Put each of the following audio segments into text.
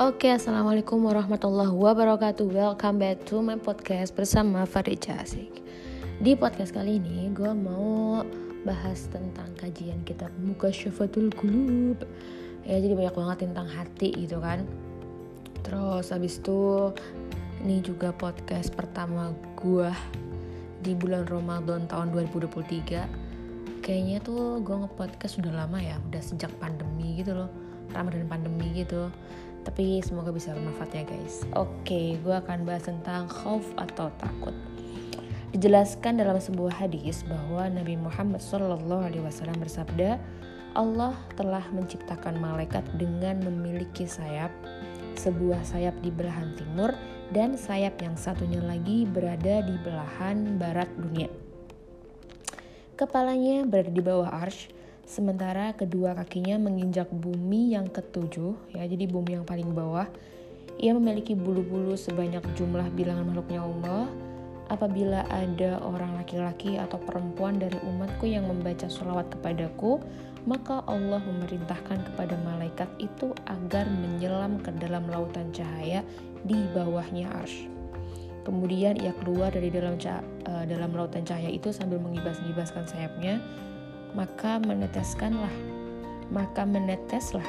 Oke, assalamualaikum warahmatullahi wabarakatuh. Welcome back to my podcast bersama Farid Asik. Di podcast kali ini, gue mau bahas tentang kajian kitab Muka Syafatul Qulub. Ya, jadi banyak banget tentang hati gitu kan. Terus habis itu ini juga podcast pertama gue di bulan Ramadan tahun 2023. Kayaknya tuh gue nge-podcast sudah lama ya, udah sejak pandemi gitu loh. Ramadan pandemi gitu tapi semoga bisa bermanfaat ya guys. Oke gue akan bahas tentang khauf atau takut. Dijelaskan dalam sebuah hadis bahwa Nabi Muhammad SAW bersabda Allah telah menciptakan malaikat dengan memiliki sayap. Sebuah sayap di belahan timur dan sayap yang satunya lagi berada di belahan barat dunia. Kepalanya berada di bawah arsh sementara kedua kakinya menginjak bumi yang ketujuh ya jadi bumi yang paling bawah. Ia memiliki bulu-bulu sebanyak jumlah bilangan makhluknya Allah apabila ada orang laki-laki atau perempuan dari umatku yang membaca sholawat kepadaku maka Allah memerintahkan kepada malaikat itu agar menyelam ke dalam lautan cahaya di bawahnya arsh. Kemudian ia keluar dari dalam uh, dalam lautan cahaya itu sambil mengibas-ngibaskan sayapnya maka meneteskanlah, maka meneteslah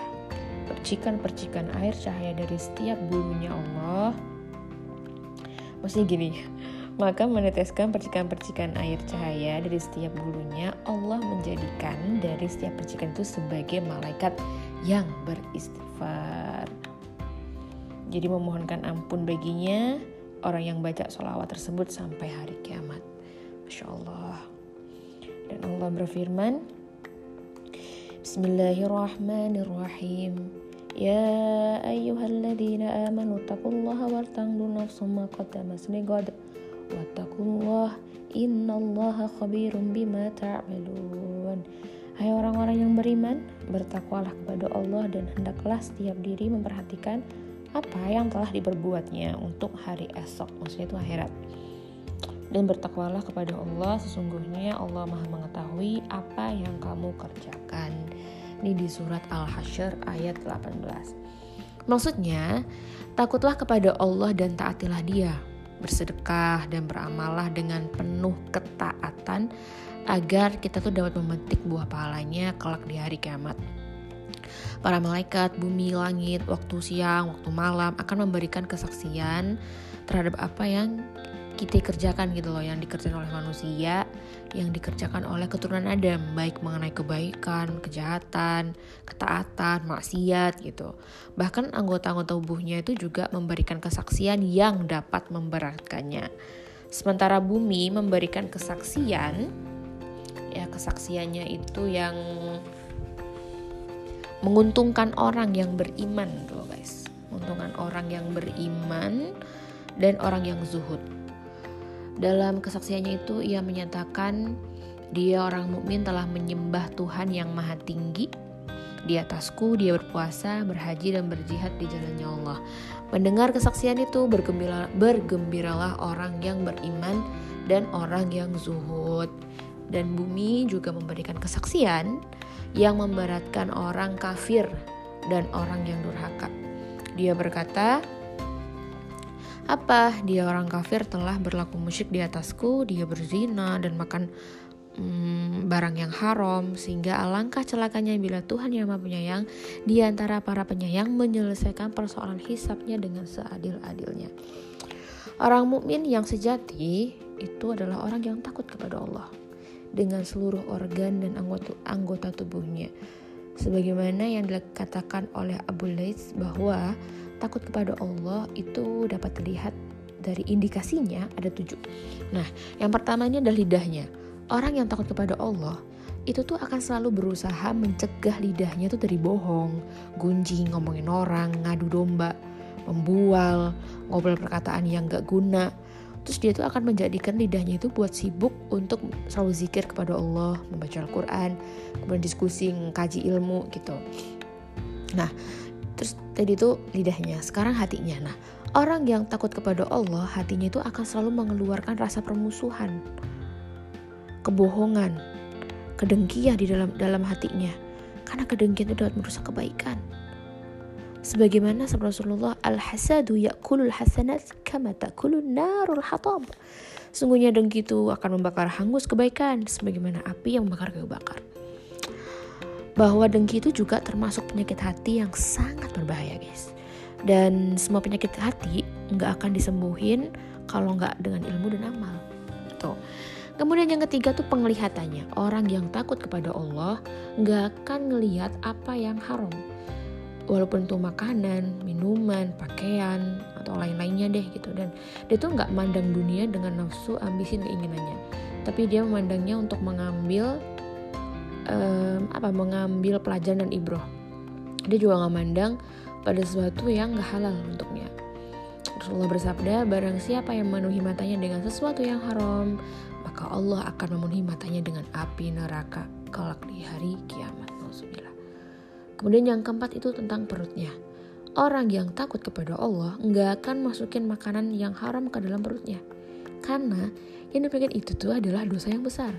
percikan-percikan air cahaya dari setiap bulunya Allah. Maksudnya gini, maka meneteskan percikan-percikan air cahaya dari setiap bulunya, Allah menjadikan dari setiap percikan itu sebagai malaikat yang beristighfar. Jadi memohonkan ampun baginya orang yang baca sholawat tersebut sampai hari kiamat. Masya Allah. Dan Allah berfirman, Bismillahirrahmanirrahim. Ya ayyuhalladzina amanu taqullaha wal tanzur nafsum ma qaddamat ligad wattaqullah innallaha khabirum bima ta'malun. Hai orang-orang yang beriman, bertakwalah kepada Allah dan hendaklah setiap diri memperhatikan apa yang telah diperbuatnya untuk hari esok, maksudnya itu akhirat dan bertakwalah kepada Allah sesungguhnya Allah maha mengetahui apa yang kamu kerjakan. Ini di surat Al-Hasyr ayat 18 maksudnya takutlah kepada Allah dan taatilah dia. Bersedekah dan beramallah dengan penuh ketaatan agar kita tuh dapat memetik buah pahalanya kelak di hari kiamat. Para malaikat, bumi, langit, waktu siang, waktu malam akan memberikan kesaksian terhadap apa yang kita kerjakan gitu loh yang dikerjakan oleh manusia yang dikerjakan oleh keturunan Adam baik mengenai kebaikan, kejahatan, ketaatan, maksiat gitu. Bahkan anggota-anggota tubuhnya itu juga memberikan kesaksian yang dapat memberatkannya. Sementara bumi memberikan kesaksian ya kesaksiannya itu yang menguntungkan orang yang beriman tuh guys. Menguntungkan orang yang beriman dan orang yang zuhud. Dalam kesaksiannya itu ia menyatakan dia orang mukmin telah menyembah Tuhan yang maha tinggi. Di atasku dia berpuasa, berhaji dan berjihad di jalannya Allah. Mendengar kesaksian itu bergembira, bergembiralah orang yang beriman dan orang yang zuhud. Dan bumi juga memberikan kesaksian yang memberatkan orang kafir dan orang yang durhaka. Dia berkata, apa? Dia orang kafir telah berlaku musyrik di atasku, dia berzina dan makan hmm, barang yang haram sehingga alangkah celakanya bila Tuhan yang Maha Penyayang di antara para penyayang menyelesaikan persoalan hisapnya dengan seadil-adilnya. Orang mukmin yang sejati itu adalah orang yang takut kepada Allah dengan seluruh organ dan anggota, anggota tubuhnya. Sebagaimana yang dikatakan oleh Abu Lais bahwa takut kepada Allah itu dapat terlihat dari indikasinya ada tujuh. Nah, yang pertamanya adalah lidahnya. Orang yang takut kepada Allah itu tuh akan selalu berusaha mencegah lidahnya tuh dari bohong, gunjing, ngomongin orang, ngadu domba, membual, ngobrol perkataan yang gak guna. Terus dia tuh akan menjadikan lidahnya itu buat sibuk untuk selalu zikir kepada Allah, membaca Al-Quran, kemudian diskusi, kaji ilmu gitu. Nah, Terus tadi itu lidahnya, sekarang hatinya. Nah, orang yang takut kepada Allah, hatinya itu akan selalu mengeluarkan rasa permusuhan, kebohongan, kedengkian di dalam dalam hatinya. Karena kedengkian itu dapat merusak kebaikan. Sebagaimana sabda Rasulullah, al-hasadu ya'kulul hasanat kama ta'kulun narul hatab. Sungguhnya dengki itu akan membakar hangus kebaikan sebagaimana api yang membakar kayu bakar. Bahwa dengki itu juga termasuk penyakit hati yang sangat berbahaya, guys. Dan semua penyakit hati nggak akan disembuhin kalau nggak dengan ilmu dan amal. Tuh. Kemudian yang ketiga tuh penglihatannya. Orang yang takut kepada Allah nggak akan ngelihat apa yang haram walaupun itu makanan, minuman, pakaian atau lain-lainnya deh gitu dan dia tuh nggak mandang dunia dengan nafsu, ambisi, keinginannya, tapi dia memandangnya untuk mengambil um, apa mengambil pelajaran dan ibroh. Dia juga nggak mandang pada sesuatu yang nggak halal untuknya. Rasulullah bersabda, barang siapa yang memenuhi matanya dengan sesuatu yang haram, maka Allah akan memenuhi matanya dengan api neraka kelak di hari kiamat. Kemudian yang keempat itu tentang perutnya. Orang yang takut kepada Allah nggak akan masukin makanan yang haram ke dalam perutnya. Karena yang demikian itu tuh adalah dosa yang besar.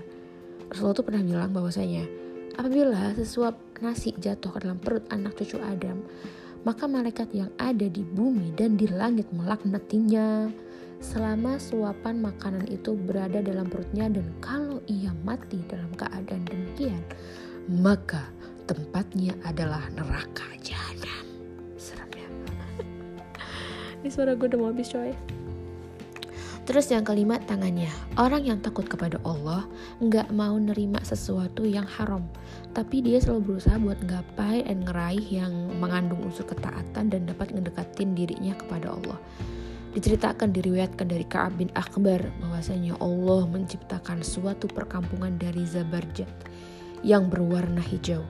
Rasulullah tuh pernah bilang bahwasanya apabila sesuap nasi jatuh ke dalam perut anak cucu Adam, maka malaikat yang ada di bumi dan di langit melaknatinya selama suapan makanan itu berada dalam perutnya dan kalau ia mati dalam keadaan demikian, maka tempatnya adalah neraka jahanam. Serem ya. Ini suara gue udah mau habis coy. Terus yang kelima tangannya. Orang yang takut kepada Allah nggak mau nerima sesuatu yang haram. Tapi dia selalu berusaha buat gapai dan ngeraih yang mengandung unsur ketaatan dan dapat ngedekatin dirinya kepada Allah. Diceritakan diriwayatkan dari Ka'ab bin Akbar bahwasanya Allah menciptakan suatu perkampungan dari Zabarjat yang berwarna hijau.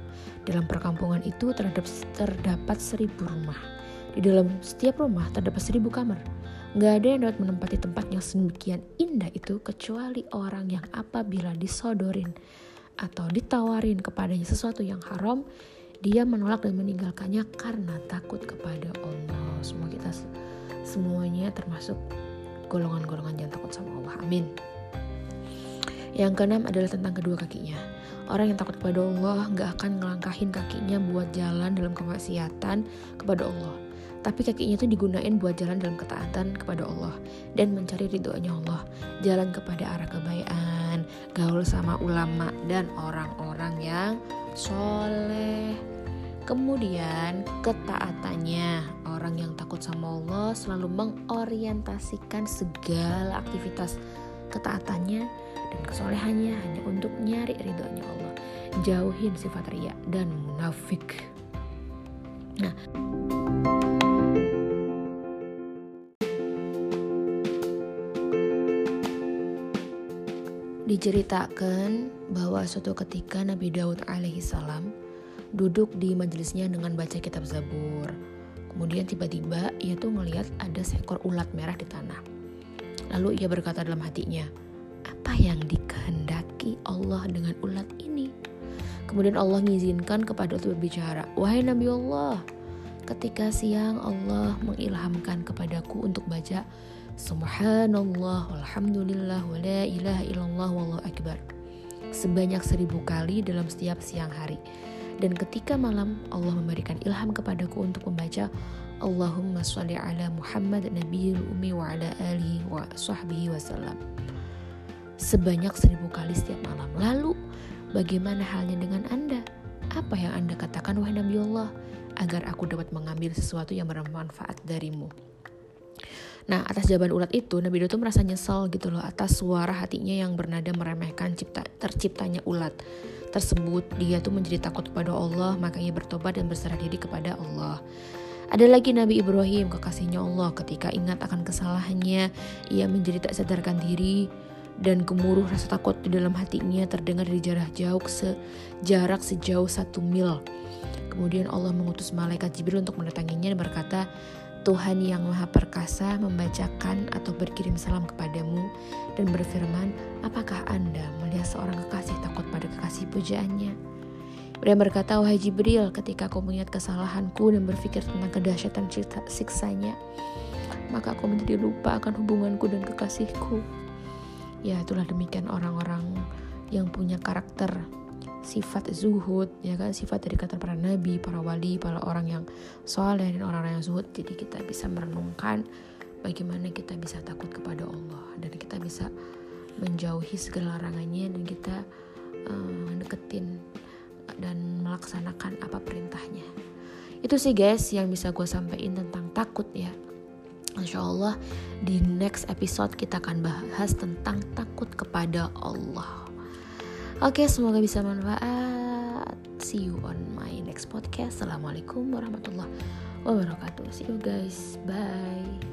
Dalam perkampungan itu terdapat, terdapat seribu rumah. Di dalam setiap rumah terdapat seribu kamar. Gak ada yang dapat menempati tempat yang sedemikian indah itu kecuali orang yang apabila disodorin atau ditawarin kepadanya sesuatu yang haram, dia menolak dan meninggalkannya karena takut kepada Allah. Semua kita semuanya termasuk golongan-golongan yang takut sama Allah. Amin. Yang keenam adalah tentang kedua kakinya. Orang yang takut kepada Allah gak akan ngelangkahin kakinya buat jalan dalam kemaksiatan kepada Allah. Tapi kakinya itu digunain buat jalan dalam ketaatan kepada Allah dan mencari ridhonya Allah. Jalan kepada arah kebaikan, gaul sama ulama dan orang-orang yang soleh. Kemudian ketaatannya Orang yang takut sama Allah selalu mengorientasikan segala aktivitas ketaatannya dan kesolehannya hanya untuk nyari ridhonya Allah. Jauhin sifat ria dan munafik. Nah, diceritakan bahwa suatu ketika Nabi Daud alaihissalam duduk di majelisnya dengan baca kitab Zabur. Kemudian tiba-tiba ia tuh ngelihat ada seekor ulat merah di tanah. Lalu ia berkata dalam hatinya, yang dikehendaki Allah dengan ulat ini? Kemudian Allah mengizinkan kepada untuk berbicara, Wahai Nabi Allah, ketika siang Allah mengilhamkan kepadaku untuk baca Subhanallah, walhamdulillah, wa la ilaha illallah, wallahu akbar. Sebanyak seribu kali dalam setiap siang hari. Dan ketika malam Allah memberikan ilham kepadaku untuk membaca Allahumma sholli ala Muhammad nabiyil ummi wa ala alihi wa sahbihi wasallam sebanyak seribu kali setiap malam. Lalu, bagaimana halnya dengan Anda? Apa yang Anda katakan, wahai Nabi Allah, agar aku dapat mengambil sesuatu yang bermanfaat darimu? Nah, atas jawaban ulat itu, Nabi Daud merasa nyesal gitu loh atas suara hatinya yang bernada meremehkan cipta, terciptanya ulat tersebut. Dia tuh menjadi takut kepada Allah, makanya bertobat dan berserah diri kepada Allah. Ada lagi Nabi Ibrahim, kekasihnya Allah, ketika ingat akan kesalahannya, ia menjadi tak sadarkan diri, dan gemuruh rasa takut di dalam hatinya terdengar dari jarak jauh sejarak sejauh satu mil. Kemudian Allah mengutus malaikat Jibril untuk mendatanginya dan berkata, Tuhan yang Maha Perkasa membacakan atau berkirim salam kepadamu dan berfirman, apakah Anda melihat seorang kekasih takut pada kekasih pujaannya? Dan berkata, wahai Jibril, ketika aku mengingat kesalahanku dan berpikir tentang kedahsyatan siksanya, maka aku menjadi lupa akan hubunganku dan kekasihku ya itulah demikian orang-orang yang punya karakter sifat zuhud ya kan? Sifat dari kata para nabi para wali para orang yang soleh dan orang-orang yang zuhud. Jadi kita bisa merenungkan bagaimana kita bisa takut kepada Allah. Dan kita bisa menjauhi segala larangannya dan kita uh, deketin dan melaksanakan apa perintahnya. Itu sih guys yang bisa gue sampaikan tentang takut ya Insya Allah di next episode kita akan bahas tentang takut kepada Allah. Oke, semoga bisa manfaat. See you on my next podcast. Assalamualaikum warahmatullahi wabarakatuh. See you guys. Bye.